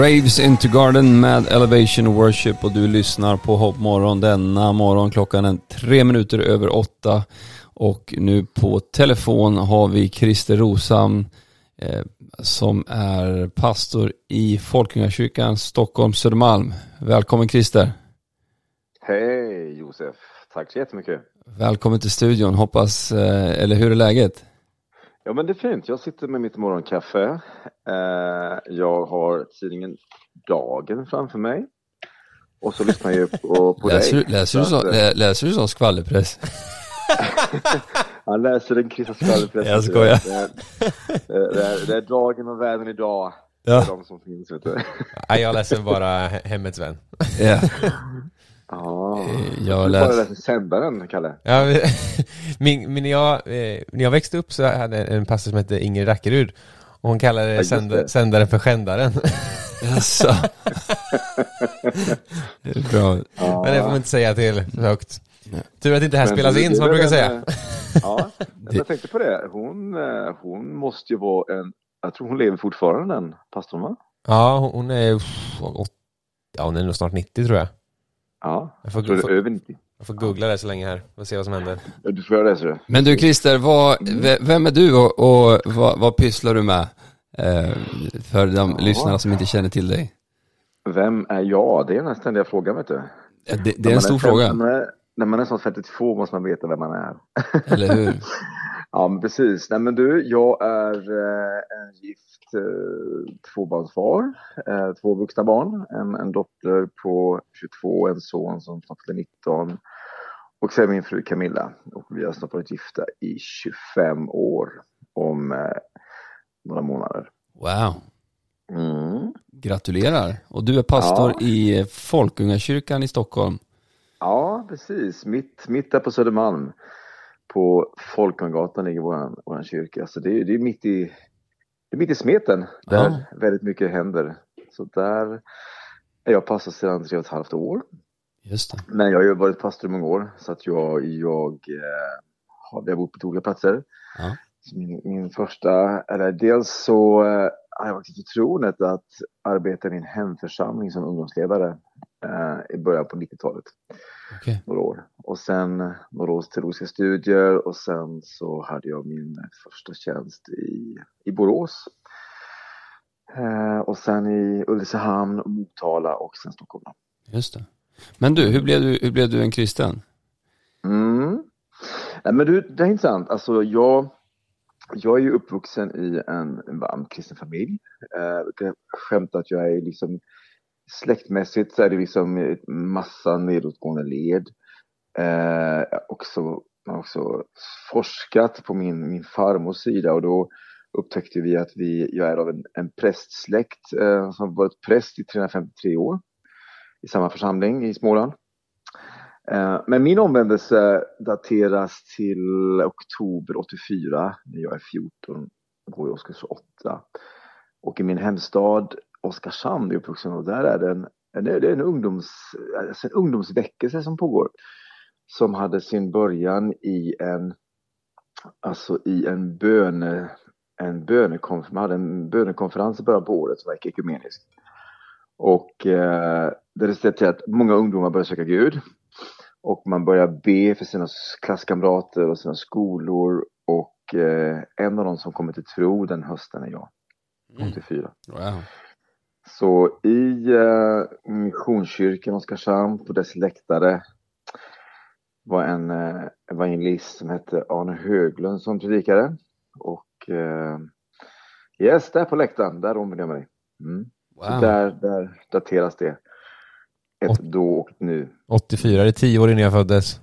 Raves into Garden med Elevation Worship och du lyssnar på Hoppmorgon denna morgon. Klockan är tre minuter över åtta och nu på telefon har vi Christer Rosam eh, som är pastor i Folkungakyrkan Stockholm Södermalm. Välkommen Christer. Hej Josef, tack så jättemycket. Välkommen till studion, hoppas, eh, eller hur är läget? Ja men det är fint, jag sitter med mitt morgonkaffe. Eh, jag har tidningen Dagen framför mig. Och så lyssnar jag på, på läser, dig. Du, läser, du så, att, läser du sån skvallerpress? Han läser den kristna skvallerpressen. Jag skojar. Det är, det, är, det är Dagen och Världen idag. Ja. De som finns vet du. Nej, jag läser bara Hemmets Vän. Ja. Ja, Jag du bara läser, sändaren, Kalle. Ja, men- min, när, jag, eh, när jag växte upp så hade jag en pastor som hette Inger Rackerud och hon kallade just sänd, det. sändaren för skändaren. Jaså? Det är bra. Ja. Men det får man inte säga till för högt. Tur att inte det här Men spelas in som man brukar väl säga. en, Ja, men jag tänkte på det. Hon, eh, hon måste ju vara en, jag tror hon lever fortfarande den pastorn va? Ja, hon- är, ja hon är nog snart 90 tror jag. Ja, Jag får, jag tror det är över 90. Jag får googla det så länge här och se vad som händer. Du får göra det så du. Men du Christer, vad, ve- vem är du och, och vad, vad pysslar du med? Eh, för de Ja. lyssnarna som inte känner till dig. Vem är jag? Det är den ständiga frågan vet du. Det, det är en stor fem- fråga, När man, är, när man är snart 52 måste man veta vem man är. eller hur? Ja, men precis. Nej, men du, jag är eh, en gift eh, tvåbarnsfar. Eh, två vuxna barn. En, en dotter på 22, en son som snart fyller 19. Och sen min fru Camilla. Och vi har snart varit gifta i 25 år om eh, några månader. Wow, Mm. gratulerar. Och du är pastor Ja. i Folkungakyrkan i Stockholm. Ja, precis. Mitt, mitt där på Södermalm. På Folkungagatan ligger våran kyrka. Så det är, det är mitt i det är mitt i smeten. Där väldigt mycket händer. Så där är jag pastor sedan tre och ett halvt år. Just det. Men jag har ju varit pastor i många år. Så att jag, jag eh, har, har bott på olika platser. Ja. Min, min första, eller dels så eh, har jag varit i förtroendet att arbeta i en hemförsamling som ungdomsledare eh, i början på 90-talet Okej. några år. Och sen eh, några års teologiska studier och sen så hade jag min eh, första tjänst i, i Borås. Eh, och sen i Ulricehamn, Motala och sen Stockholm. Just det. Men du, hur blev du, hur blev du en kristen? Mm. Nej, men du, det är intressant. Alltså jag, jag är ju uppvuxen i en, en varm kristen familj. Eh, jag brukar skämta att jag är liksom släktmässigt så är det liksom massa nedåtgående led. Eh, jag har också, man har också forskat på min, min farmors sida och då upptäckte vi att vi, jag är av en, en prästsläkt eh, som varit präst i 353 år i samma församling i Småland. Eh, Men min omvändelse dateras till oktober 84 när jag är 14 och går i årskurs 8. Och i min hemstad Oskarshamn, är uppvuxen, och där är det en, det är en, ungdoms, alltså en ungdomsväckelse som pågår. Som hade sin början i en, alltså i en böne, en bönekonferens, man hade en bönekonferens i början på året som var ekumenisk. Och eh, det resulterade till att många ungdomar började söka Gud. Och man börjar be för sina klasskamrater och sina skolor. Och eh, en av dem som kommer till tro den hösten är jag, 84. Wow. Så i eh, Missionskyrkan Oskarshamn på dess läktare var en eh, evangelist som hette Arne Höglund som predikade. Och eh, yes, där på läktaren, där omvände jag mig. Mm. Så wow. där, där dateras det. Ett då och nu. 84, det är 10 år innan jag föddes.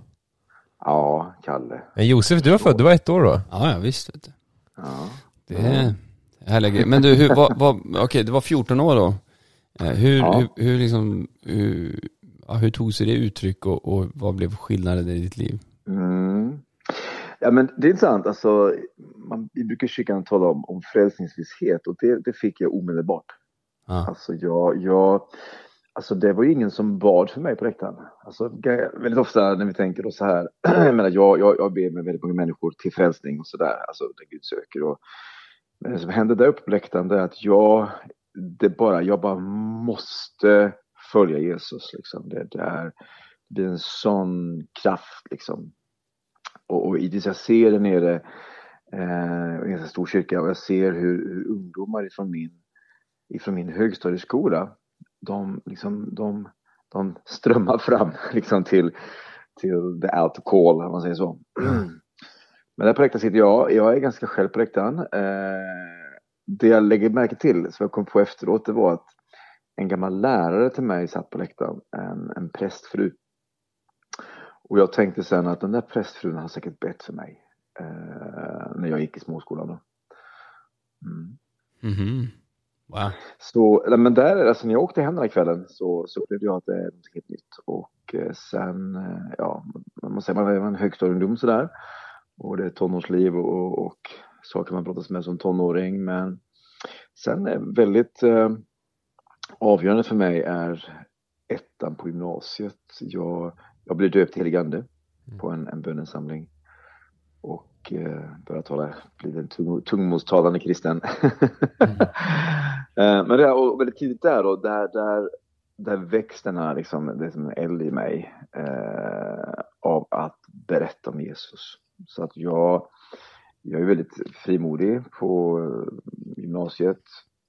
Ja, Kalle. Men Josef, du var född, du var ett år då? Ja, ja visst. Vet du. Ja. Det är härliga grejer. Men du, hur, vad, vad, okej, det var 14 år då. Eh, Hur, Ja. hur, hur liksom, hur, ja, hur tog sig det uttryck och, och vad blev skillnaden i ditt liv? Mm. Ja men det är intressant, alltså, man, i kyrkan tala om, om frälsningsvisshet och det, det fick jag omedelbart. Ja, Alltså jag, jag, alltså det var ju ingen som bad för mig på läktaren. Alltså väldigt ofta när vi tänker då så här, jag menar jag, jag, jag ber med väldigt många människor till frälsning och sådär, alltså där Gud söker och men det som hände där uppe på läktaren det är att jag det bara, jag bara måste följa Jesus liksom. Det, det, är, det blir en sån kraft liksom. Och, och i jag ser där nere eh, i en ganska stor kyrka och jag ser hur, hur ungdomar ifrån min, ifrån min högstadieskola, de, liksom, de, de strömmar fram liksom till, till the out call, om man säger så. Men på läktaren sitter jag, jag är ganska själv på läktaren. Eh, det jag lägger märke till, som jag kom på efteråt, det var att en gammal lärare till mig satt på läktaren, en, en prästfru. Och jag tänkte sen att den där prästfrun har säkert bett för mig eh, när jag gick i småskolan. Då. Mm. Mm -hmm. Wow. Så, men där, alltså när jag åkte hem den här kvällen så, så upplevde jag att det är något helt nytt. Och eh, sen, eh, ja, man måste säga man var en högstadieungdom sådär. Och det är tonårsliv och, och saker man brottas med som tonåring. Men sen är väldigt eh, avgörande för mig är ettan på gymnasiet. Jag, jag blev döpt helig ande mm. på en, en bönesamling. Och eh, började tala, bli en tung, tungmålstalande kristen. mm. eh, men det är väldigt tidigt där då, där, där, där väcks den här liksom, det är som en eld i mig eh, av att berätta om Jesus. Så att jag, jag är väldigt frimodig på gymnasiet.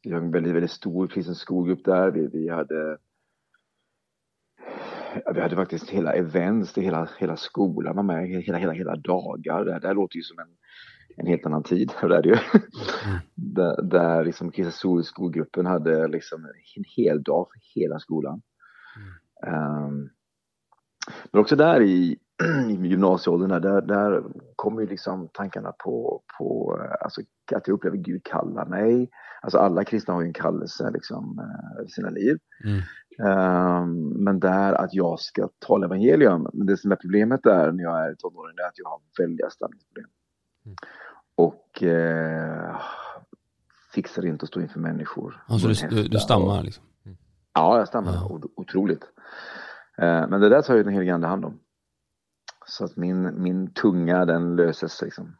Vi har en väldigt, väldigt stor kristen skolgrupp där. Vi, vi hade vi hade faktiskt hela events, det hela, hela skolan var med, hela, hela, hela dagar. Det, det låter ju som en, en helt annan tid. Det är det ju. Mm. där, där liksom kristna skolgruppen hade liksom en hel dag för hela skolan. Mm. Um, men också där i, i gymnasieåldern där, där kommer ju liksom tankarna på, på alltså, att jag upplever Gud kallar mig. Alltså alla kristna har ju en kallelse liksom eh, i sina liv. Mm. Um, men där att jag ska tala evangelium. Men det som är problemet där när jag är tonåring är att jag har väldiga stamningsproblem. Mm. Och eh, fixar inte att stå inför människor. Alltså du, du, du stammar liksom? Mm. Ja, jag stammar ja. otroligt. Uh, men det där tar ju den helige ande hand om. Så att min, min tunga den löses liksom.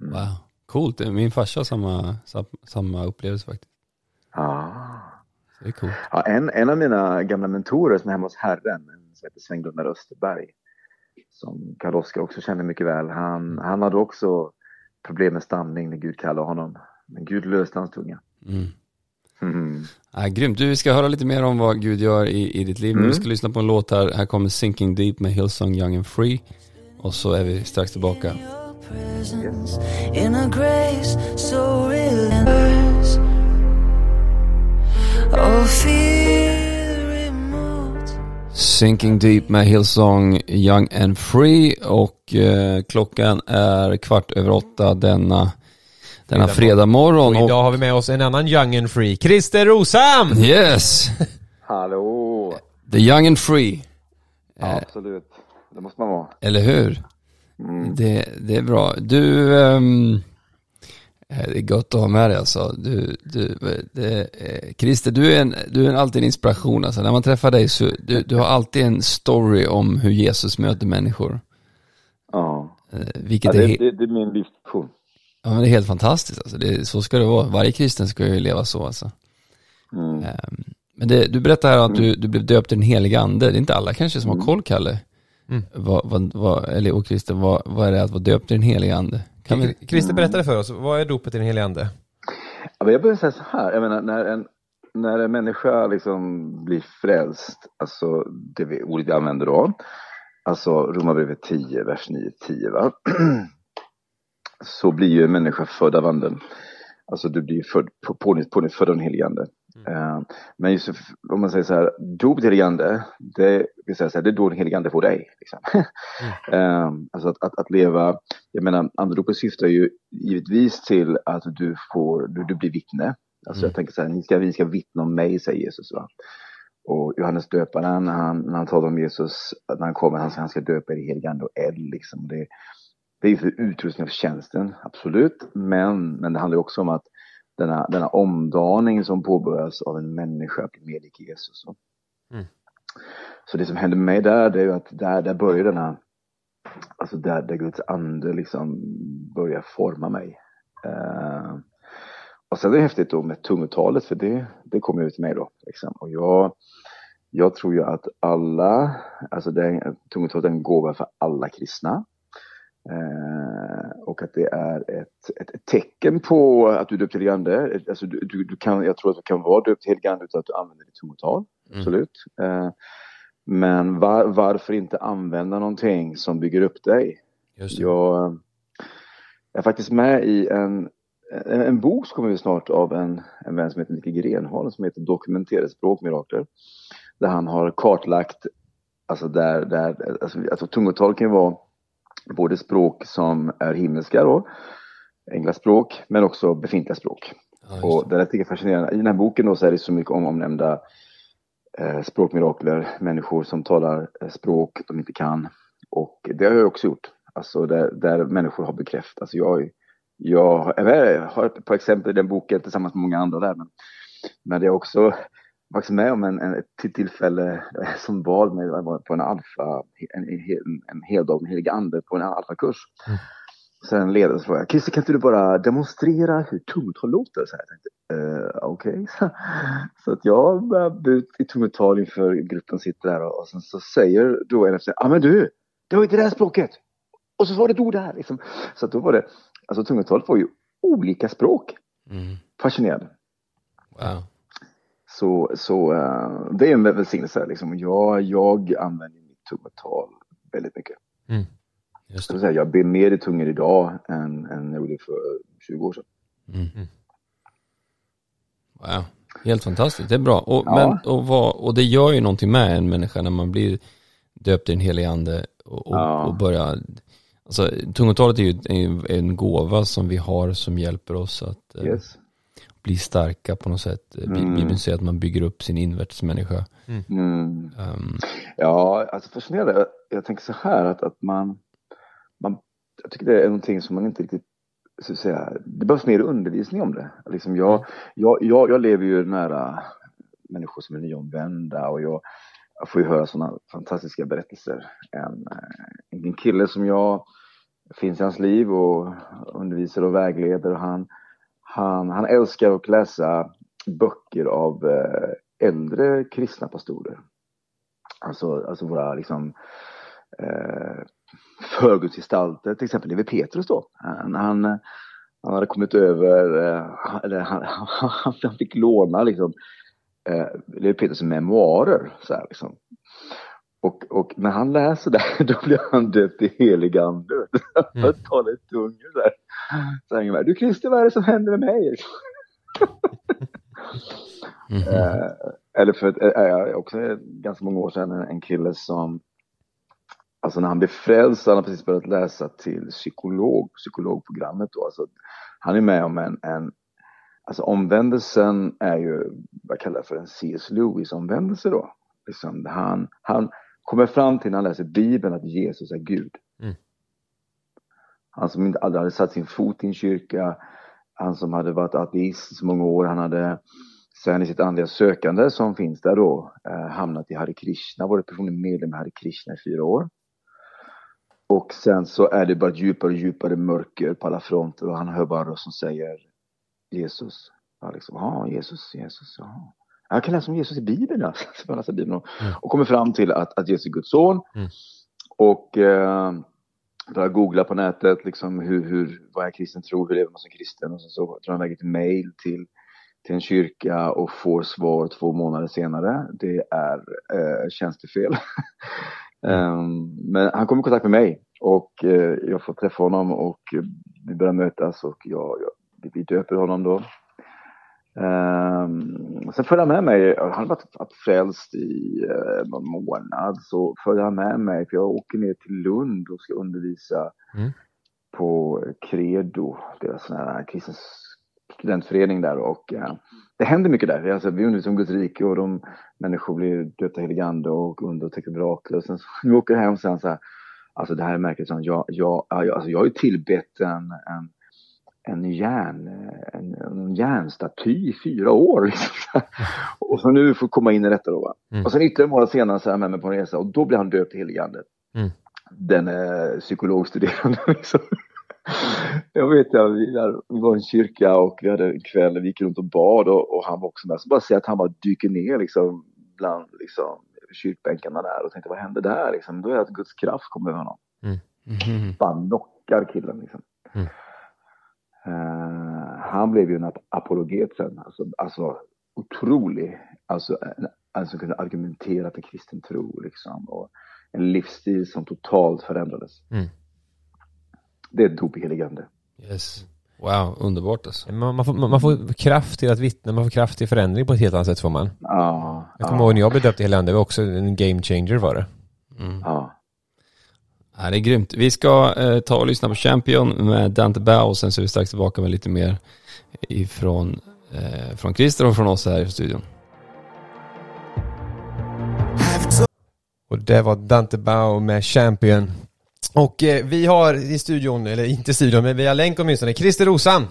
Mm. Wow, coolt. Min farsa har samma, samma upplevelse faktiskt. Ja. Det är coolt. Ja, en, en av mina gamla mentorer som är hemma hos Herren, som heter Sven-Gunnar Österberg, som Karl Oskar också känner mycket väl, han, han hade också problem med stamning när Gud kallade honom. Men Gud löste hans tunga. Mm. Mm. Ja, grymt. Du, vi ska höra lite mer om vad Gud gör i, i ditt liv. Mm. Vi ska lyssna på en låt här. Här kommer Sinking Deep med Hillsong Young and Free. Och så är vi strax tillbaka. Sinking Deep med Hillsong Young and Free och eh, klockan är kvart över åtta denna denna fredag morgon. Och idag har vi med oss en annan Young and Free, Christer Rosam! Yes! Hallå! The Young and Free. Ja, absolut, det måste man vara. Eller hur? Mm. Det, det är bra. Du, um, det är gott att ha med dig alltså. Du, du, det, Christer, du är, en, du är alltid en inspiration alltså. När man träffar dig så, du, du har alltid en story om hur Jesus möter människor. Ja. Eh, vilket ja, det, är, det, det är min livsvision. Ja men det är helt fantastiskt alltså. Det, så ska det vara. Varje kristen ska ju leva så alltså. Mm. Um, men det, du berättar här att mm. du, du blev döpt i den heliga ande. Det är inte alla kanske som har mm. koll, Kalle. Mm. Vad, vad, vad, eller och Christer, vad, vad är det att vara döpt i den heliga ande? Kan vi... Christer, berätta för oss. Vad är dopet i den heliga ande? Ja, jag börjar säga så här. Jag menar, när en, när en människa liksom blir frälst, alltså det vi, ordet vi använder då, alltså Romarbrevet 10, vers 9-10 va. så blir ju en människa född av anden. Alltså du blir född, på, på, på nytt född av den helige ande. Mm. Uh, men just om man säger så här, dop till helige ande, det, vill säga så här, det är då den helige ande får dig. Liksom. Mm. uh, alltså att, att, att, leva, jag menar andedopet syftar ju givetvis till att du får, du, du blir vittne. Alltså mm. jag tänker så här, ni ska, vi ska vittna om mig, säger Jesus. Va? Och Johannes döparen, han, när han talar om Jesus, när han kommer, han, han ska döpa i helige ande och eld. Liksom. Det, det är för utrustning för tjänsten, absolut. Men, men det handlar också om att denna, denna omdaning som påbörjas av en människa blir mer lik Jesus. Mm. Så det som händer med mig där, det är ju att där, där börjar denna, alltså där, där Guds ande liksom börjar forma mig. Uh, och sen är det häftigt då med tungotalet för det, det kommer ju till mig då. Liksom. Och jag, jag tror ju att alla, alltså det, tungotalet är en gåva för alla kristna. Eh, och att det är ett, ett, ett, tecken på att du är döpt till ande. Alltså du, du, du, kan, jag tror att du kan vara döpt till ande utan att du använder ditt tungotal. Mm. Absolut. Eh, men var, varför inte använda någonting som bygger upp dig? Jag, jag är faktiskt med i en, en, en bok som kommer vi snart av en, en vän som heter Micke Grenholm som heter Dokumenterade språkmirakler. Där han har kartlagt, alltså där, där alltså, alltså tungotal kan ju vara både språk som är himmelska då, änglaspråk, men också befintliga språk. Ja, och det där tycker jag är fascinerande. I den här boken då så är det så mycket om omnämnda eh, språkmirakler, människor som talar eh, språk de inte kan. Och det har jag också gjort, alltså där, där människor har bekräftat. Alltså jag, jag har ett par exempel i den boken tillsammans med många andra där, men, men det är också faktiskt med om en, en, ett tillfälle som bad mig på en alfa, en, en, en heldag med helig ande på en alfakurs. Mm. Sen ledaren frågade Christer kan inte du bara demonstrera hur tungotal låter? Så jag tänkte, uh, okej. Okay. Så, så, att jag började ut i tungotal inför gruppen sitter där och, och sen så säger då en efter ja ah, men du, det var inte det här språket. Och så var det ett ord där liksom. Så att då var det, alltså tungotalet var ju olika språk. Mm. Fascinerande. Wow. Så, så uh, det är en välsignelse. Liksom. Jag, jag använder mitt tungotal väldigt mycket. Mm. Just det. Jag, jag ber mer i tungor idag än, än jag gjorde för 20 år sedan. Mm. mm. Wow, helt fantastiskt. Det är bra. Och, ja. men, och, vad, och det gör ju någonting med en människa när man blir döpt i den helige ande och, och, ja. och börjar Alltså tungotalet är ju en, en gåva som vi har som hjälper oss att eh, yes bli starka på något sätt. Mm. Bibeln säger att man bygger upp sin invärtesmänniska. Mm. Mm. Um. Ja, alltså fascinerande. Jag tänker så här att, att man, man, jag tycker det är någonting som man inte riktigt så att säga, det behövs mer undervisning om det. Liksom jag, mm. jag, jag, jag lever ju nära människor som är nyomvända och jag, jag får ju höra sådana fantastiska berättelser. En, en kille som jag finns i hans liv och undervisar och vägleder och han, han, han älskar att läsa böcker av eh, äldre kristna pastorer. Alltså, alltså våra liksom eh, förgudsgestalter, till exempel Levi Petrus då. Han, han, han hade kommit över, eh, eller han, han, han fick låna liksom eh, Levi Petrus memoarer. Så här, liksom. Och, och när han läser det, då blir han döpt i helig ande. Han mm. talar i tungor så här. Så han du Christer, vad är det som händer med mig? mm -hmm. eller för äh, också ganska många år sedan en, kille som Alltså när han blev frälst, han har precis börjat läsa till psykolog, psykologprogrammet då. Alltså, han är med om en, en alltså omvändelsen är ju, vad jag kallar för en C.S. Lewis omvändelse då. Liksom, han, han, kommer fram till när han läser Bibeln att Jesus är Gud. Mm. Han som inte aldrig hade satt sin fot i en kyrka, han som hade varit ateist så många år, han hade sen i sitt andliga sökande som finns där då eh, hamnat i Hare Krishna, varit personlig medlem i Hare Krishna i fyra år. Och sen så är det bara djupare och djupare mörker på alla fronter och han hör bara röst som säger Jesus. Ja, liksom, ja, Jesus, Jesus, ja. Jag kan läsa om Jesus i Bibeln, ja. jag läser Bibeln och, mm. och kommer fram till att, att Jesus är Guds son. Mm. Och eh, börjar googla på nätet, liksom hur, hur, vad är kristen tro, hur lever man som kristen? Och sen så drar han iväg ett mail till, till en kyrka och får svar två månader senare. Det är eh, tjänstefel. um, men han kommer i kontakt med mig och eh, jag får träffa honom och vi börjar mötas och jag, jag, vi döper honom då Um, sen följde han med mig, han hade varit frälst i uh, någon månad, så följde han med mig, för jag åker ner till Lund och ska undervisa mm. på Credo, deras kristen studentförening där och uh, det händer mycket där. Alltså, vi undervisar om Guds rike och de människor blir döpta heligande och under och täcker mirakel. Och sen så, vi åker hem och sen så här, alltså det här är märkligt, jag, jag, alltså, jag har ju tillbett en, en en, järn, en, en järnstaty i fyra år. Liksom. och så nu får komma in i detta då. Mm. Och sen ytterligare en månad senare så är han med mig på en resa och då blir han döpt i heligande. Mm. Den är psykologstuderande liksom. jag vet ja, vi, vi var i en kyrka och vi hade en kväll, vi gick runt och bad och, och han var också med. Så bara se att han bara dyker ner liksom bland liksom, kyrkbänkarna där och tänkte vad hände där liksom? Då är det att Guds kraft kommer över honom. Mm. Mm. Bara knockar killen liksom. Mm. Uh, han blev ju en apologet sen, alltså, alltså otrolig, alltså, alltså kunde argumentera för kristen tro liksom. Och en livsstil som totalt förändrades. Mm. Det är dop i helig ande. Yes. Wow, underbart alltså. Man, man, får, man, får kraft till att vittna, man får kraft till förändring på ett helt annat sätt får man. Ja. Jag kommer ja. ihåg när jag blev döpt i helig ande, det var också en game changer var det. Mm. Ja. Ja, det är grymt. Vi ska eh, ta och lyssna på Champion med Dante Bao och sen så är vi strax tillbaka med lite mer ifrån eh, från Christer och från oss här i studion. Och det var Dante Bao med Champion. Och eh, vi har i studion, eller inte i studion, men via länk åtminstone, Christer Rosan.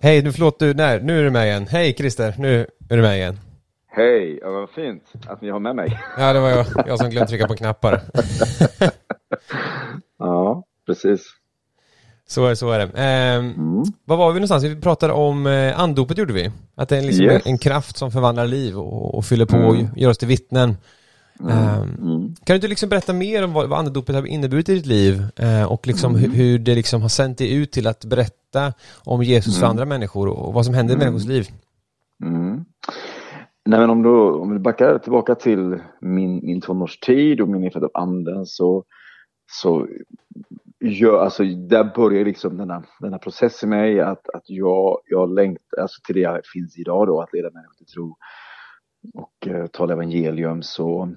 Hej, nu förlåt du, nej, nu är du med igen. Hej Christer, nu är du med igen. Hej, ja, vad fint att ni har med mig. Ja, det var jag, jag som glömde trycka på knappar. ja, precis. Så är, så är det. Eh, mm. Vad var vi någonstans? Vi pratade om eh, andopet gjorde vi. Att det är liksom yes. en, kraft som förvandlar liv och, och fyller på mm. och gör oss till vittnen. Mm. Eh, kan du inte liksom berätta mer om vad, vad andedopet har inneburit i ditt liv eh, och liksom hur, hur, det liksom har sänt dig ut till att berätta om Jesus för mm. andra människor och vad som händer i människors liv? Nej men om du, om du backar tillbaka till min, min tonårstid och min erfarenhet av anden så, så gör, alltså där börjar liksom denna, denna process i mig att, att jag, jag längtar alltså till det jag finns idag då, att leda människor till tro och eh, tala evangelium så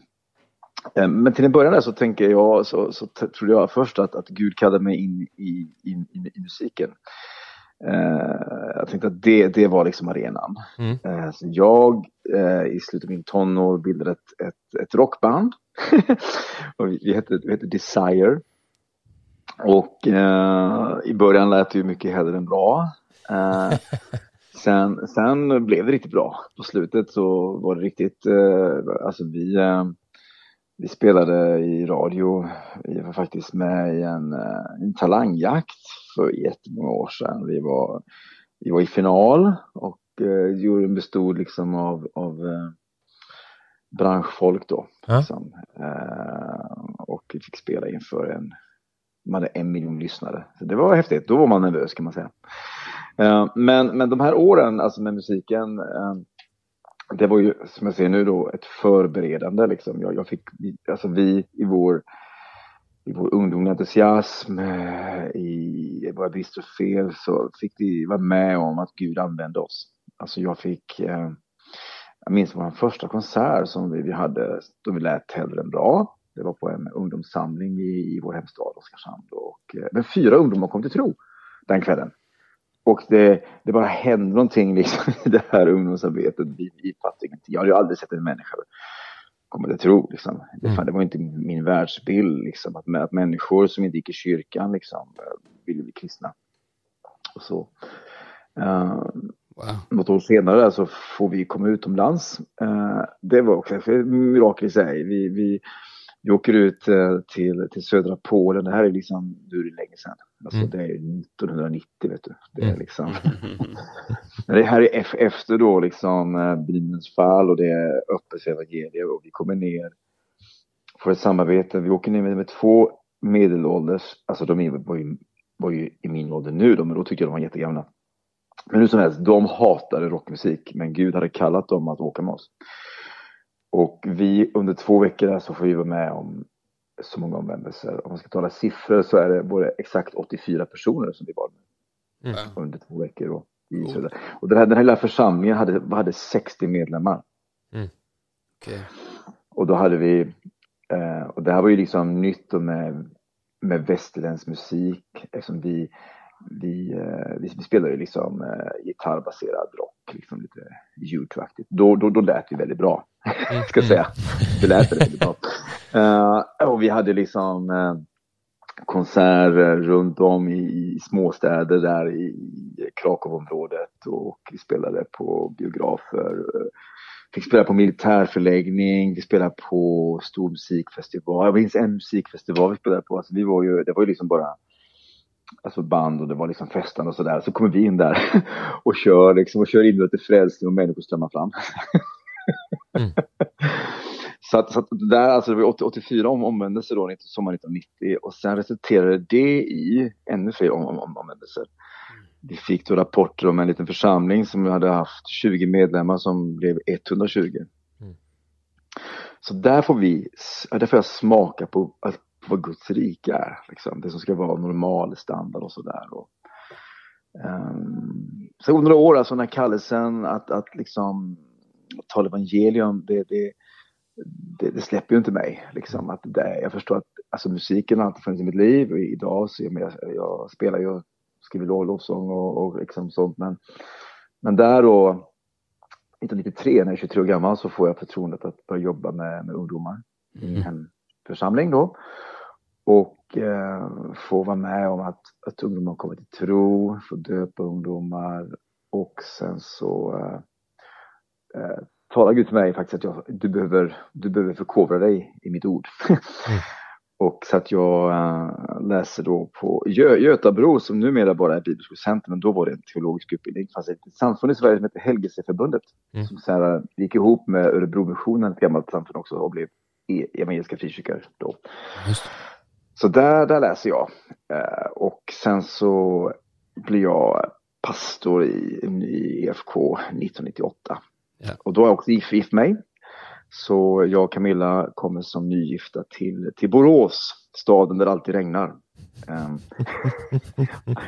eh, men till en början där så tänker jag, så, så trodde jag först att, att Gud kallade mig in i, in, in, i musiken. Uh, jag tänkte att det, det var liksom arenan. Mm. Uh, så jag uh, i slutet av min tonår bildade ett, ett, ett rockband. och vi, hette, vi hette Desire. Och eh, i början lät det ju mycket hellre än bra. Eh, sen, sen blev det riktigt bra. På slutet så var det riktigt, eh, alltså vi, eh, vi spelade i radio, vi var faktiskt med i en, eh, en talangjakt för jättemånga år sedan. Vi var, vi var i final och eh, juryn bestod liksom av, av eh, branschfolk då. Ja. Liksom. Eh, och vi fick spela inför en de hade en miljon lyssnare. Så det var häftigt. Då var man nervös kan man säga. Uh, men, men de här åren alltså med musiken, uh, det var ju som jag ser nu då ett förberedande liksom. Jag, jag fick, alltså vi i vår, i vår ungdomliga entusiasm, eh, i våra brister och fel så fick vi vara med om att Gud använde oss. Alltså jag fick, eh, jag minns vår första konsert som vi, vi hade, då vi lät hellre än bra. Det var på en ungdomssamling i, i vår hemstad Oskarshamn. Och, eh, men fyra ungdomar kom till tro den kvällen. Och det, det bara hände någonting liksom i det här ungdomsarbetet. Vi, vi fattade ingenting. Jag hade ju aldrig sett en människa komma till tro. Liksom. Det, fan, det var inte min världsbild. Liksom, att, att människor som inte gick i kyrkan liksom, ville bli kristna. Och så. Uh, Wow. Något år senare så får vi komma utomlands. Uh, det var också ett mirakel i sig. Vi, vi, vi åker ut eh, till, till södra Polen. Det här är liksom, nu är det länge sedan. Alltså mm. det är 1990 vet du. Det är mm. liksom. det här är efter då liksom eh, Bibelns fall och det är öppet evangelium och vi kommer ner för ett samarbete. Vi åker ner med, med två medelålders, alltså de var ju, var ju i min ålder nu då, men då tyckte jag de var jättegamla. Men hur som helst, de hatade rockmusik, men Gud hade kallat dem att åka med oss. Och vi under två veckor så får vi vara med om så många omvändelser. Om man ska tala siffror så är det både exakt 84 personer som vi var med mm. under två veckor. I oh. Och den här, den här lilla församlingen hade, hade 60 medlemmar. Mm. Okay. Och då hade vi, eh, och det här var ju liksom nytt med, med västerländsk musik eftersom vi vi, eh, vi, vi spelade ju liksom eh, gitarrbaserad rock, liksom lite U2-aktigt. Då, då, då lät det väldigt bra, mm. ska jag säga. Det lät väldigt bra. Uh, och vi hade liksom uh, konserter runt om i, i småstäder där i Krakowområdet och vi spelade på biografer. Fick spela på militärförläggning, vi spelade på stor musikfestival. Jag minns en musikfestival vi spelade på. Alltså vi var ju, det var ju liksom bara alltså band och det var liksom festande och sådär. Så kommer vi in där och kör liksom och kör in till frälsning och människor strömmar fram. Mm. så att, så att där, alltså det var 84 om, omvändelser då, sommaren 1990 och sen resulterade det i ännu fler om, om, omvändelser. Vi fick då rapporter om en liten församling som hade haft 20 medlemmar som blev 120. Mm. Så där får vi, där får jag smaka på att vad Guds rike är. Liksom. Det som ska vara normal standard och sådär. Um, så under några år, alltså den här kallelsen att, att liksom tala evangelium, det, det, det, det, släpper ju inte mig. Liksom. Att det, jag förstår att alltså, musiken har alltid funnits i mitt liv och idag så jag, jag spelar ju, skriver lovsång och, och liksom sånt. Men, men där då, 1993 när jag är 23 år gammal så får jag förtroendet att börja jobba med, med ungdomar mm. i en församling då och eh, få vara med om att, att ungdomar kommer till tro, få döpa ungdomar och sen så eh, eh, talar Gud till mig faktiskt att jag, du, behöver, du behöver förkovra dig i mitt ord. Mm. och så att jag äh, läser då på Gö Götabro som numera bara är bibelskolcenter men då var det en teologisk utbildning. Det fanns ett samfund i Sverige som hette Helgelseförbundet mm. som så här, gick ihop med Örebromissionen, ett gammalt samfund också och blev e-, evangeliska frikyrkor då. Just. Så där, där läser jag. Eh, och sen så blir jag pastor i, i EFK 1998. Ja. Och då har jag också gift mig. Så jag och Camilla kommer som nygifta till, till Borås, staden där det alltid regnar. Um,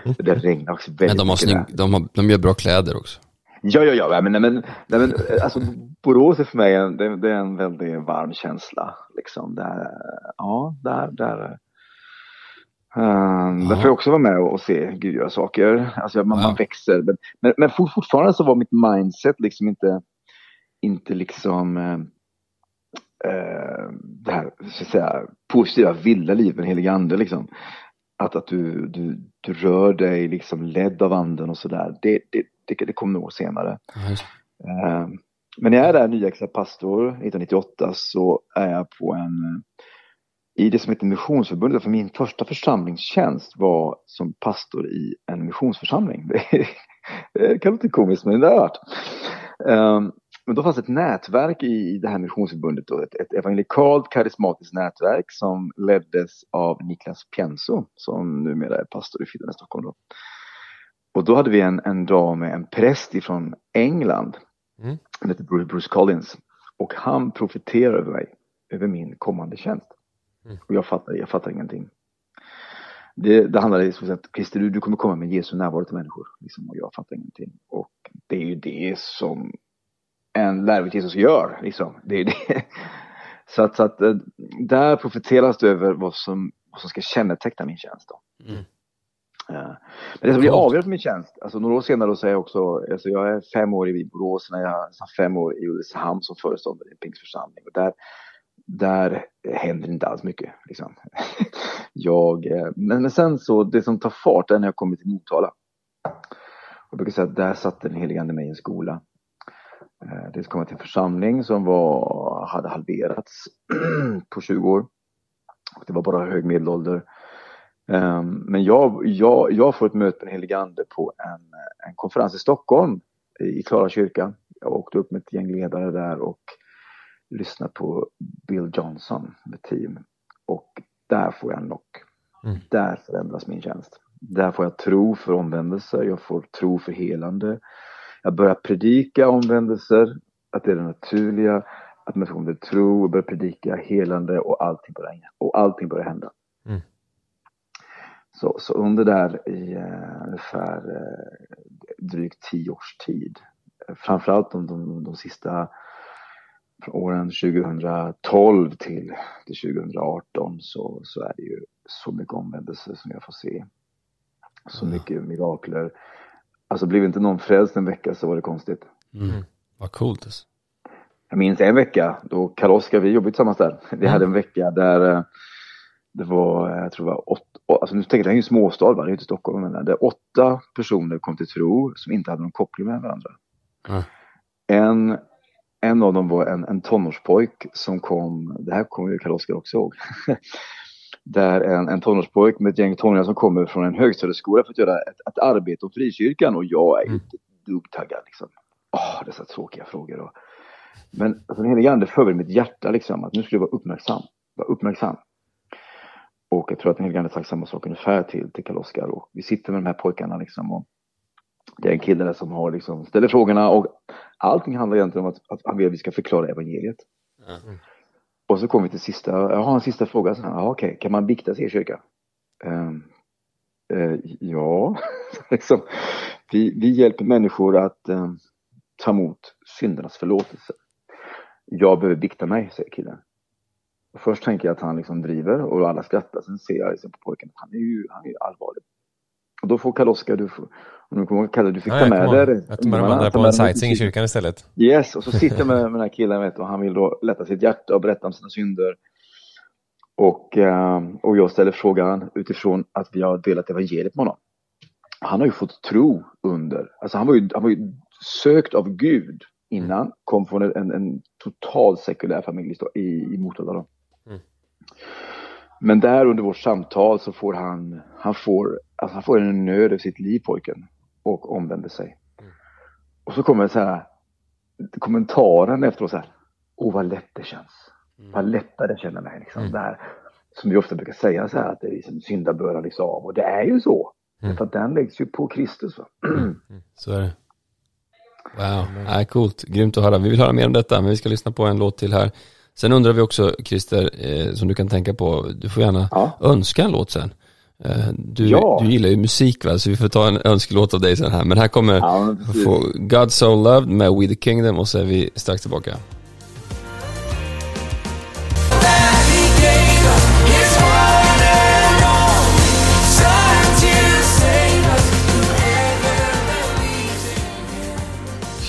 det regnar också väldigt men de har mycket. Snygg, de, har, de gör bra kläder också. Ja, ja, ja, men, men, nej, men alltså, Borås är för mig en, det, det är en väldigt varm känsla. Liksom. Där, ja, där, där, Um, där får jag också vara med och se Gud göra saker. Alltså man, ja. man växer. Men, men, men, fortfarande så var mitt mindset liksom inte, inte liksom uh, uh, det här så att säga, positiva, vilda livet med helig ande liksom. Att, att du, du, du rör dig liksom ledd av anden och sådär. Det, det, det, det kommer nog senare. Uh, men när jag är där nyexad pastor 1998 så är jag på en i det som heter Missionsförbundet, för min första församlingstjänst var som pastor i en missionsförsamling. Det, kan låta komiskt, men det har varit. Um, men då fanns ett nätverk i, det här missionsförbundet, då, ett, ett evangelikalt karismatiskt nätverk som leddes av Niklas Pienso som numera är pastor i Fidan i Stockholm. Då. Och då hade vi en, en dag med en präst ifrån England, mm. han heter Bruce Collins, och han profeterade över mig, över min kommande tjänst. Mm. Och jag fattar, jag fattar ingenting. Det, det handlar liksom om att Christer, du, du kommer komma med Jesu närvaro till människor. Liksom, och jag fattar ingenting. Och det är ju det som en lärjunge Jesus gör. Liksom. Det är det. Så att, så att eh, där profeteras det över vad som, vad som ska känneteckna min tjänst. Då. Mm. Uh, men det som blir avgörande för min tjänst, alltså några år senare så är jag också, alltså jag är fem år i Borås, när jag är fem år i Ulricehamn som föreståndare i en pingstförsamling. Och där där händer inte alls mycket. Liksom. jag, eh, men, men sen så, det som tar fart är när jag kommer till Motala. Jag brukar säga att där satt den helige ande mig i en skola. Eh, det kom till en församling som var, hade halverats på 20 år. Det var bara hög medelålder. Ehm, men jag, jag, jag får ett möte med den helige ande på en, en konferens i Stockholm i Klara kyrka. Jag åkte upp med ett gäng ledare där och lyssna på Bill Johnson med team. Och där får jag en knock. Mm. Där förändras min tjänst. Där får jag tro för omvändelser, jag får tro för helande. Jag börjar predika omvändelser, att det är det naturliga, att människor kommer till tro och börjar predika helande och allting börjar, och allting börjar hända. Mm. Så, så, under där i uh, ungefär uh, drygt tio års tid, framförallt de, de, de sista åren 2012 till, till 2018 så, så är det ju så mycket omvändelse som jag får se. Så mm. mycket mirakler. Alltså blev inte någon frälst en vecka så var det konstigt. Mm. mm. Vad coolt. Alltså. Jag minns en vecka då Karl-Oskar, vi jobbade tillsammans där. Vi mm. hade en vecka där eh, det var, jag tror det var åtta, alltså nu tänker jag, det är ju en småstad, va? det är inte Stockholm, men där åtta personer kom till tro som inte hade någon koppling med varandra. Mm. En en av dem var en, en tonårspojk som kom, det här kommer ju Karl-Oskar också ihåg, där en, en tonårspojk med ett gäng tonåringar som kommer från en högstadieskola för att göra ett, ett arbete åt frikyrkan och jag är mm. inte duggtaggad liksom. Åh, dessa tråkiga frågor. Och, men alltså, den helige ande förberedde mitt hjärta liksom att nu skulle jag vara uppmärksam. Vara uppmärksam. Och jag tror att den helige ande sagt samma sak ungefär till, till Karl-Oskar. Och vi sitter med de här pojkarna liksom och det är en kille där som har liksom, ställer frågorna och allting handlar egentligen om att, att han vill att vi ska förklara evangeliet. Mm. Och så kommer vi till sista, jag har en sista fråga. Så här, okej, okay, kan man bikta sig i kyrka? Um, uh, ja, liksom, vi, vi hjälper människor att um, ta emot syndernas förlåtelse. Jag behöver bikta mig, säger killen. Och först tänker jag att han liksom driver och alla skrattar. Sen ser jag liksom på pojken att han är ju, han är ju allvarlig. Och då får Karl-Oskar, du får, om du kommer ihåg Kalle, du fick ja, ta med dig Att man vandrar på en sightseeing i kyrkan istället. Yes, och så sitter jag med, med den här killen vet, och han vill då lätta sitt hjärta och berätta om sina synder. Och, eh, och jag ställer frågan utifrån att vi har delat evangeliet med honom. Han har ju fått tro under, alltså han var ju, han var ju sökt av Gud innan, kom från en, en, total sekulär familj i, i Motala. Mm. Men där under vårt samtal så får han, han får, alltså han får en nöd i sitt liv pojken och omvänder sig. Mm. Och så kommer så här kommentaren efteråt så här, åh vad lätt det känns. Mm. Vad lättare jag känner mig liksom. Mm. Det här, som vi ofta brukar säga så här att det är liksom syndabördan liksom av och det är ju så. Mm. För att den läggs ju på Kristus. Va? Mm. Mm. Så är det. Wow, ja, coolt, grymt att höra. Vi vill höra mer om detta, men vi ska lyssna på en låt till här. Sen undrar vi också, Christer, eh, som du kan tänka på, du får gärna ja. önska en låt sen. Eh, du, ja. du gillar ju musik va, så vi får ta en önskelåt av dig sen här. Men här kommer ja, God So Loved med We The Kingdom och så är vi strax tillbaka.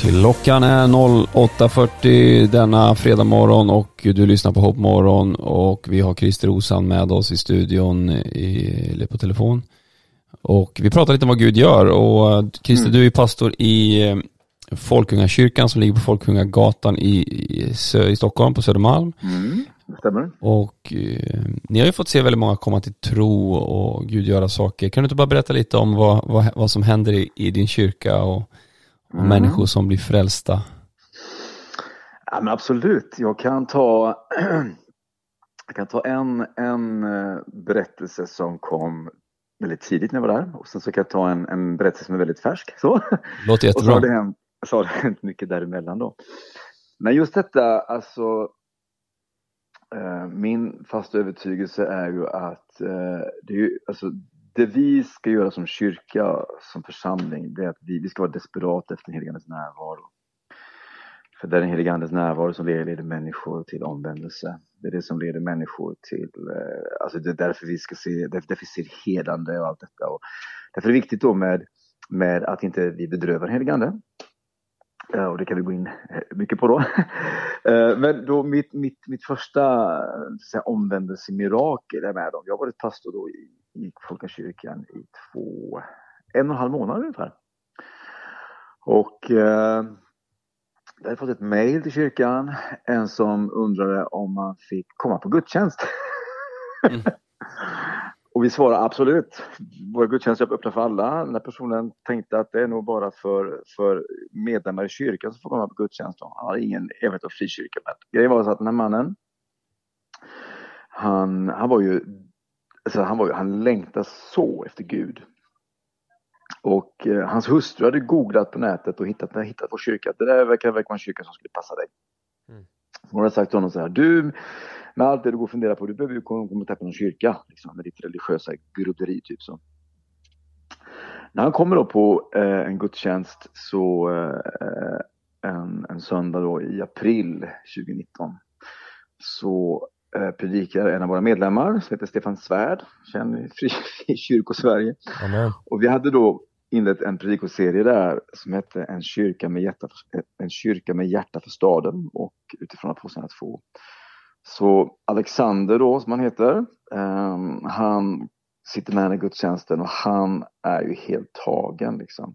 Klockan är 08.40 denna fredag morgon och du lyssnar på Hoppmorgon och vi har Christer Osan med oss i studion i, eller på telefon. Och vi pratar lite om vad Gud gör och eh, Christer mm. du är pastor i eh, Folkungakyrkan som ligger på Folkungagatan i, i, i Stockholm på Södermalm. Mm, stämmer. Och eh, ni har ju fått se väldigt många komma till tro och Gud göra saker. Kan du inte bara berätta lite om vad, vad, vad som händer i, i din kyrka och mm. människor som blir frälsta? Ja, men absolut, jag kan ta, jag kan ta en, en eh, berättelse som kom väldigt tidigt när jag var där och sen så kan jag ta en, en berättelse som är väldigt färsk. Så. Låter jättebra. Och så har det hänt, så har det hänt mycket däremellan då. Men just detta, alltså eh, min fasta övertygelse är ju att eh, det är ju, alltså, det vi ska göra som kyrka, som församling, det är att vi, vi ska vara desperata efter den helige Andes närvaro. För det är den helige Andes närvaro som leder människor till omvändelse. Det är det som leder människor till, eh, alltså det är därför vi ska se, därför vi ser hedande och allt detta. Och därför är det viktigt då med, med att inte vi bedrövar den helige Ande. Eh, och det kan vi gå in eh, mycket på då. Men då mitt, mitt, mitt första omvändelsemirakel är med dem. Jag har varit pastor då i i Folkakyrkan i två, en och en halv månad ungefär. Och eh, jag hade fått ett mejl till kyrkan, en som undrade om man fick komma på gudstjänst. Mm. och vi svarade absolut. Våra gudstjänster är öppna för alla. Den här personen tänkte att det är nog bara för, för medlemmar i kyrkan som får komma på gudstjänst. Han hade ingen erfarenhet av frikyrka. Grejen var så att den här mannen, han, han var ju alltså han, var, han längtade så efter Gud. Och eh, hans hustru hade googlat på nätet och hittat, hittat vår kyrka. Det där verkar, verkar vara en kyrka som skulle passa dig. Mm. Hon hade sagt till honom så här, du med allt det du går och funderar på, du behöver ju komma och på någon kyrka. Liksom, med ditt religiösa grodderi typ så. När han kommer då på eh, en gudstjänst så eh, en, en söndag då i april 2019 så Eh, predikar en av våra medlemmar som heter Stefan Svärd, känd i Frikyrkosverige. Och vi hade då inlett en predikoserie där som hette En kyrka med hjärta en kyrka med hjärta för staden och utifrån Apostlagärningarna 2. Så Alexander då, som han heter, um, han sitter med i gudstjänsten och han är ju helt tagen liksom.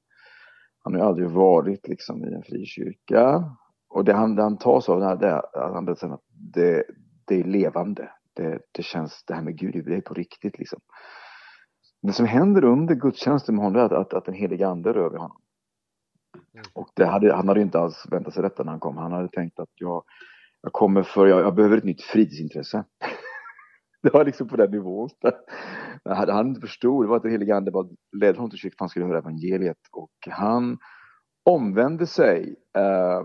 Han har ju aldrig varit liksom i en frikyrka och det han, det han tas av det här, det är att han berättar att det, det är levande. Det, det känns, det här med Gud, det är på riktigt liksom. Det som händer under gudstjänsten med honom är att, att, att den heliga ande rör vid honom. Mm. Och det hade, han hade inte alls väntat sig detta när han kom. Han hade tänkt att jag, jag kommer för, jag, jag behöver ett nytt fritidsintresse. det var liksom på den nivån. Han inte förstod, det var att den helige ande bara ledde honom till kyrkan för han skulle höra evangeliet. Och han omvände sig eh,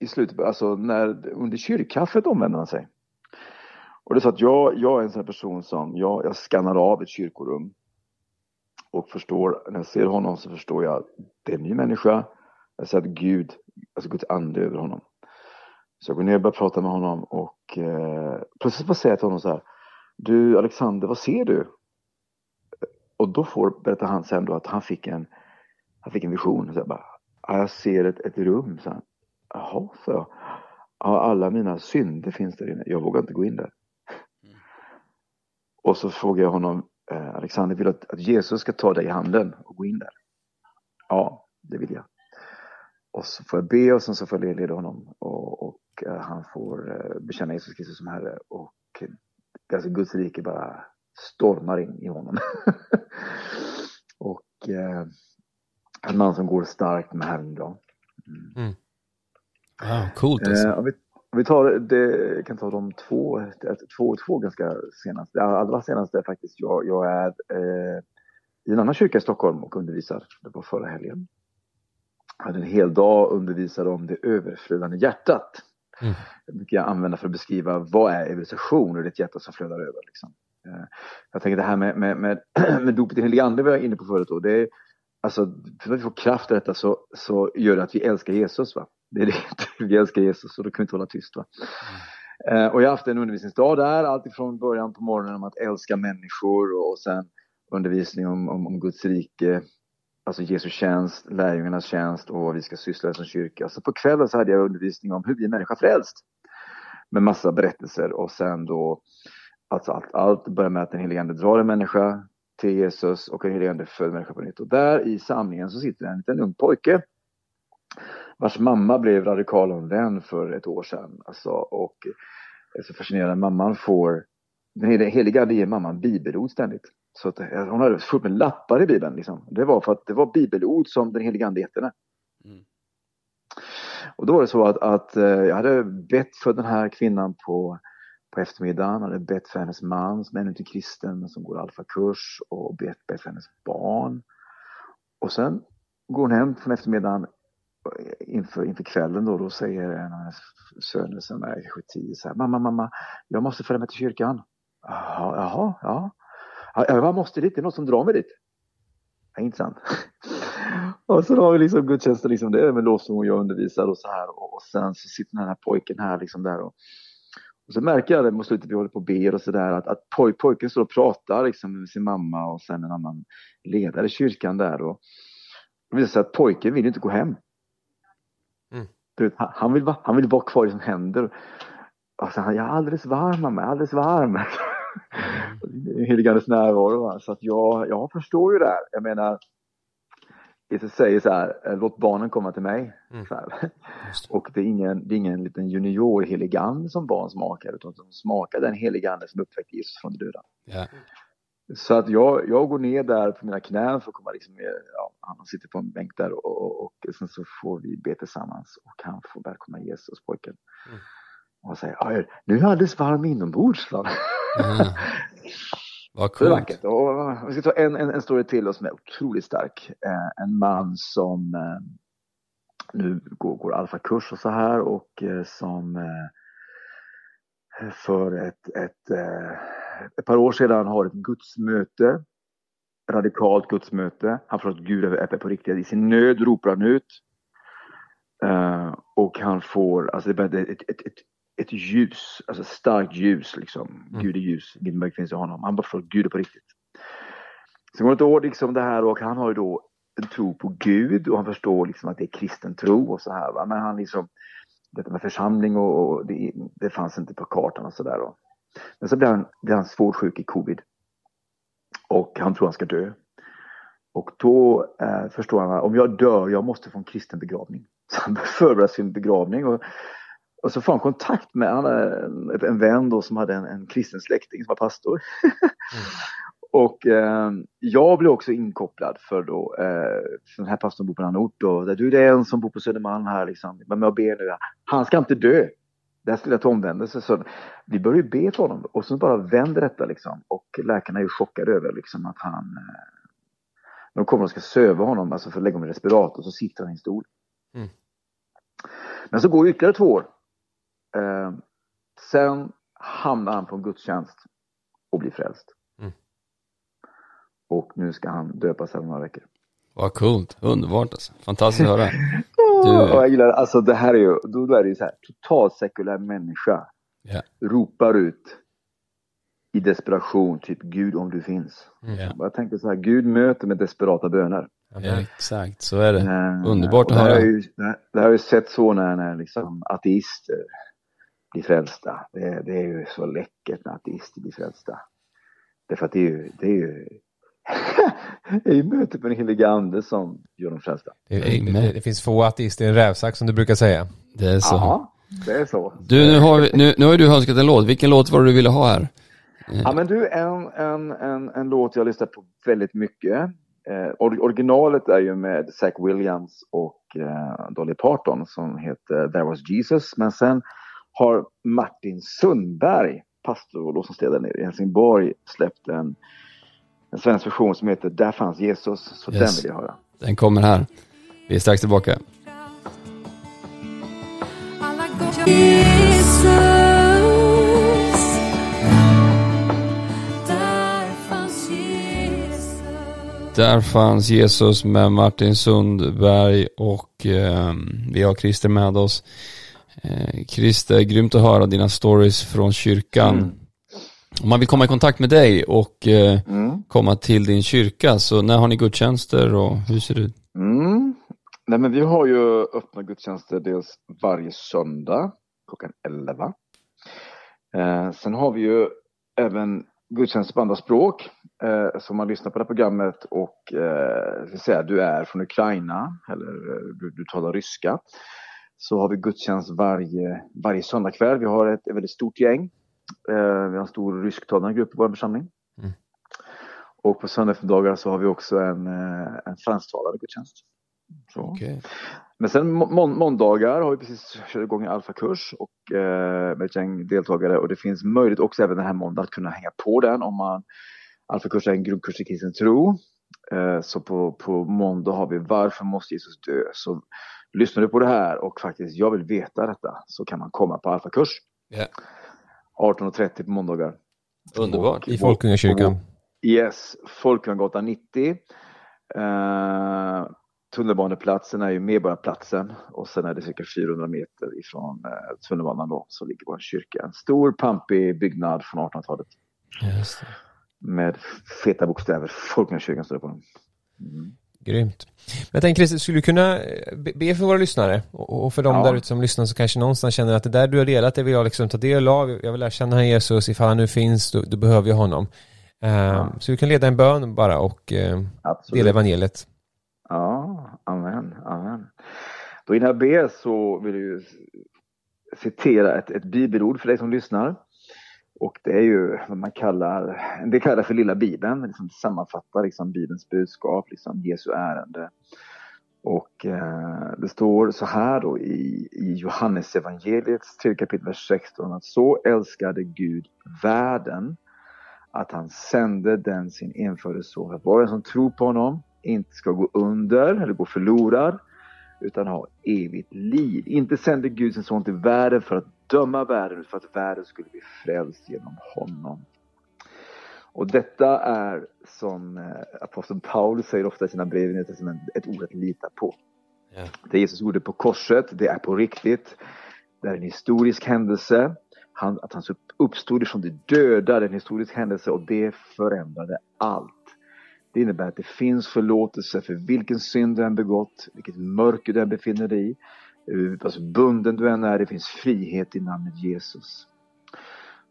i slutet, alltså när, under kyrkkaffet omvände han sig. Och det är så att jag, jag är en sån här person som, jag, jag skannar av ett kyrkorum. Och förstår, när jag ser honom så förstår jag att det är en ny människa. Jag ser att Gud, alltså Guds ande över honom. Så jag går ner och börjar prata med honom och eh, plötsligt bara säger jag till honom så här. Du Alexander, vad ser du? Och då får, berättar han sen då att han fick en, han fick en vision. Så jag bara, jag ser ett, ett rum. Så han, Jaha, så jag. Alla mina synder finns där inne. Jag vågar inte gå in där. Och så frågar jag honom, eh, Alexander, vill du att, att Jesus ska ta dig i handen och gå in där? Ja, det vill jag. Och så får jag be och sen så får jag leda honom och, och uh, han får uh, bekänna Jesus Kristus som Herre och uh, alltså Guds rike bara stormar in i honom. och uh, en man som går starkt med Herren idag. Mm. Mm. Wow, coolt alltså. vi, om vi tar det, kan ta de två, två, två ganska senaste, allra senaste faktiskt. Jag, jag är i en annan kyrka i Stockholm och undervisar. Det var förra helgen hade en hel dag undervisade om det överflödande hjärtat. Mm. Det brukar jag använda för att beskriva vad är evangelisation och det är ett hjärta som flödar över. Liksom. Eh, jag tänker det här med, med, med, med dopet i helig ande var jag inne på förut. Då. Det är, alltså, för att vi får kraft i detta så, så gör det att vi älskar Jesus. Va? Det är det, vi älskar Jesus och då kan vi inte hålla tyst. Va? Mm. Och jag har haft en undervisningsdag där, alltifrån början på morgonen om att älska människor och sen undervisning om, om, om Guds rike alltså Jesu tjänst, lärjungarnas tjänst och vad vi ska syssla med som kyrka. Så på kvällen så hade jag undervisning om hur blir människa frälst? Med massa berättelser och sen då, alltså allt, allt börjar med att den helige Ande drar en människa till Jesus och den helige Ande föder människa på nytt. Och där i samlingen så sitter en liten ung pojke vars mamma blev radikal vän för ett år sedan. Alltså, och det är så fascinerande, mamman får, den helige Ande ger mamman bibelord ständigt. Så att, eh, hon hade fullt med lappar i Bibeln. Liksom. Det var för att det var bibelord som den helige Ande hette mm. Och då var det så att, att eh, jag hade bett för den här kvinnan på, på eftermiddagen. Jag hade bett för hennes man som ännu inte är kristen som går alfakurs och bett, bett för hennes barn. Och sen går hon hem från eftermiddagen inför, inför kvällen då, då säger en av hennes söner som är kanske tio så här, mamma, mamma, jag måste följa med till kyrkan. Jaha, jaha, ja. Jag måste dit, det är något som drar mig dit. Ja, inte sant? och så har vi liksom gudstjänsten, liksom, det är med lovsång och jag undervisar och så här. Och, och sen så sitter den här pojken här liksom där. Och, och så märker jag det mot slutet, vi håller på och ber och sådär, att, att poj, pojken står och pratar liksom, med sin mamma och sen en annan ledare i kyrkan där. Och det visar sig att pojken vill inte gå hem. Mm. Du, han, vill, han vill vara kvar i som händer. Och så han, jag är alldeles varm mamma, jag är alldeles varm. heligandes närvaro. Va? Så att jag, jag förstår ju det här. Jag menar, Jesus säger så här, eh, låt barnen komma till mig. Mm. Och det är, ingen, det är ingen liten junior heligande som barn smakar, utan de smakar den heligande som uppväckte Jesus från de döda. Yeah. Så att jag, jag går ner där på mina knän för att komma liksom ja, han sitter på en bänk där och, och, och sen så får vi be tillsammans och han får välkomna Jesus, pojken. Mm. Och säger, nu är jag alldeles varm inombords. Mm. Vad coolt. Det är vackert. Och, vi ska ta en, en, en story till som är otroligt stark. Eh, en man som eh, nu går, går alfakurs och så här och eh, som eh, för ett, ett, eh, ett par år sedan har ett gudsmöte. Radikalt gudsmöte. Han förstår att Gud är på riktigt. I sin nöd ropar han ut. Uh, och han får, alltså det är ett, ett, ett, ett ljus, alltså starkt ljus liksom. Mm. Gud är ljus, mörker finns i honom. Han bara förstår att Gud är på riktigt. Sen går det ett år liksom det här och han har ju då en tro på Gud och han förstår liksom att det är kristen tro och så här. Va? Men han liksom, detta med församling och, och det, det, fanns inte på kartan och sådär. Men så blir han, blir han svårt sjuk i covid. Och han tror han ska dö. Och då eh, förstår han att om jag dör, jag måste få en kristen begravning. Så han förbereder sin begravning och, och så får han kontakt med han, en, en vän då som hade en, en kristen släkting som var pastor. Mm. och eh, jag blev också inkopplad för då, eh, för den här pastorn bor på en annan ort och där du det är en som bor på Södermalm här liksom, men jag ber nu, han ska inte dö. Det här skulle till omvändelse. Så vi börjar ju be för honom och så bara vänder detta liksom. Och läkarna är ju chockade över liksom att han... Eh, de kommer och ska söva honom, alltså för att lägga honom i respirator, så sitter han i en stol. Mm. Men så går ytterligare två år. Eh, sen hamnar han på en gudstjänst och blir frälst. Mm. Och nu ska han döpas om några veckor. Vad coolt, underbart alltså. Fantastiskt att höra. Du... jag gillar, alltså det här är ju, då är det ju så här, totalt sekulär människa yeah. ropar ut i desperation, typ Gud om du finns. Mm. Jag tänkte så här, Gud möter med desperata böner. Ja, exakt, så är det. Underbart att höra. Ju, det, det har ju sett så när, när liksom ateister blir frälsta. Det, det, är ju så läckert när ateister blir frälsta. Därför att det är ju, det är ju det är ju mötet med den helige ande som gör dem frälsta. Det, det, det, finns få ateister i en rävsax som du brukar säga. Det är så. Ja, det är så. Du, nu har, vi, nu, nu har du önskat en låt. Vilken låt var det du ville ha här? Ja men du, en, en, en, en låt jag har lyssnat på väldigt mycket. Eh, originalet är ju med Zach Williams och eh, Dolly Parton som heter There Was Jesus. Men sen har Martin Sundberg, pastor och nere i Helsingborg, släppt en en svensk version som heter Där fanns Jesus. Så yes. den vill jag höra. Den kommer här. Vi är strax tillbaka. Där fanns Jesus med Martin Sundberg och eh, vi har Christer med oss. Eh, Christer, grymt att höra dina stories från kyrkan. Mm. Om man vill komma i kontakt med dig och eh, mm. komma till din kyrka, så när har ni gudstjänster och hur ser det ut? Mm. Nej, men vi har ju öppna gudstjänster dels varje söndag klockan 11. Eh, sen har vi ju även gudstjänster på andra språk. Eh, så man lyssnar på det här programmet och eh, säga, du är från Ukraina eller eh, du, du talar ryska så har vi gudstjänst varje, varje söndagkväll. Vi har ett, ett väldigt stort gäng vi har en stor rysktalande grupp i vår församling. Mm. Och på söndagsdagar så har vi också en, eh, en fransktalande gudstjänst. Okay. Men sen må måndagar har vi precis kört igång en alfakurs och eh, med ett gäng deltagare och det finns möjlighet också även den här måndagen att kunna hänga på den om man Alfakurs är en grundkurs i kristen tro. Eh, så på, på måndag har vi Varför måste Jesus dö? Så lyssnar du på det här och faktiskt jag vill veta detta så kan man komma på alfakurs. Yeah. 18.30 på måndagar. Underbart. I Folkungakyrkan. Yes, Folkungagatan 90. Uh, tunnelbaneplatsen är ju Medborgarplatsen och sen är det cirka 400 meter ifrån uh, tunnelbanan då så ligger vår kyrka. En stor pampig byggnad från 1800-talet. Med feta bokstäver. Folkungakyrkan står det på den. Mm. Grymt. Men jag tänker Christer, skulle du kunna eh, be för våra lyssnare och för de ja. där ute som lyssnar så kanske någonstans känner att det där du har delat det vill jag liksom ta del av. Jag vill lära känna Jesus, ifall han nu finns, då, då behöver jag honom. Um, ja. Så du kan leda en bön bara och uh, dela evangeliet. Ja, amen, amen. Då innan jag ber så vill jag citera ett, ett bibelord för dig som lyssnar. Och det är ju vad man kallar, det kallas för lilla bibeln, liksom sammanfattar liksom bibelns budskap, liksom Jesu ärende. Och eh, det står så här då i, i Johannes tredje kapitel, vers 16 att så älskade Gud världen att han sände den sin enfödde son. Att var och en som tror på honom inte ska gå under eller gå förlorad utan ha evigt liv. Inte sände Gud sin son till världen för att döma världen för att världen skulle bli frälst genom honom. Och detta är som eh, aposteln Paulus säger ofta i sina brev i ett ord att lita på. Yeah. Det Jesus gjorde på korset, det är på riktigt. Det är en historisk händelse. Han, att han uppstod ifrån de döda, det är en historisk händelse och det förändrade allt. Det innebär att det finns förlåtelse för vilken synd du än begått, vilket mörker du än befinner dig i. Alltså bunden du än är, det finns frihet i namnet Jesus.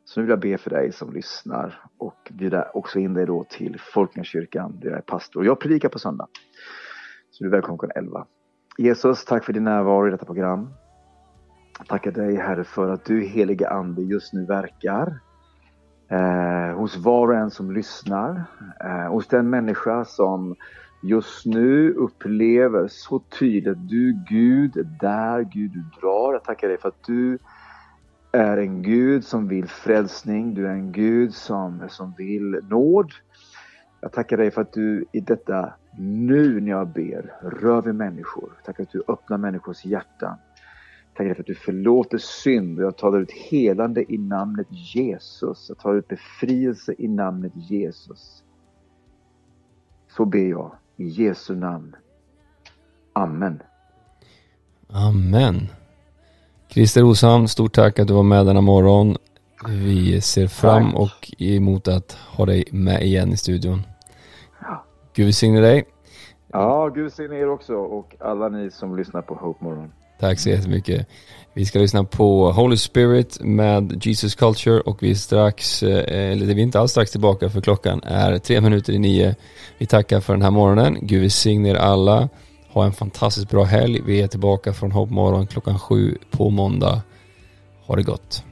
Så nu vill jag be för dig som lyssnar och bjuda också in dig då till Folkungakyrkan där jag är pastor. Jag predikar på söndag. Så du är välkommen klockan 11. Jesus, tack för din närvaro i detta program. Tackar dig Herre för att du heliga Ande just nu verkar eh, hos var och en som lyssnar, eh, hos den människa som just nu upplever så tydligt att du Gud är där Gud du drar. Jag tackar dig för att du är en Gud som vill frälsning, du är en Gud som, som vill nåd. Jag tackar dig för att du i detta nu när jag ber rör vid människor. Tack att du öppnar människors hjärtan. Tack för att du förlåter synd och jag talar ut helande i namnet Jesus. Jag tar ut befrielse i namnet Jesus. Så ber jag i Jesu namn. Amen. Amen. Christer Roshamn, stort tack att du var med denna morgon. Vi ser fram tack. och emot att ha dig med igen i studion. Ja. Gud välsigne dig. Ja, Gud välsigne er också och alla ni som lyssnar på Hope Morgon. Tack så jättemycket. Vi ska lyssna på Holy Spirit med Jesus Culture och vi är strax, eh, eller vi är inte alls strax tillbaka för klockan är tre minuter i nio. Vi tackar för den här morgonen. Gud välsigne er alla. Ha en fantastiskt bra helg. Vi är tillbaka från Hopp morgon klockan sju på måndag. Ha det gott.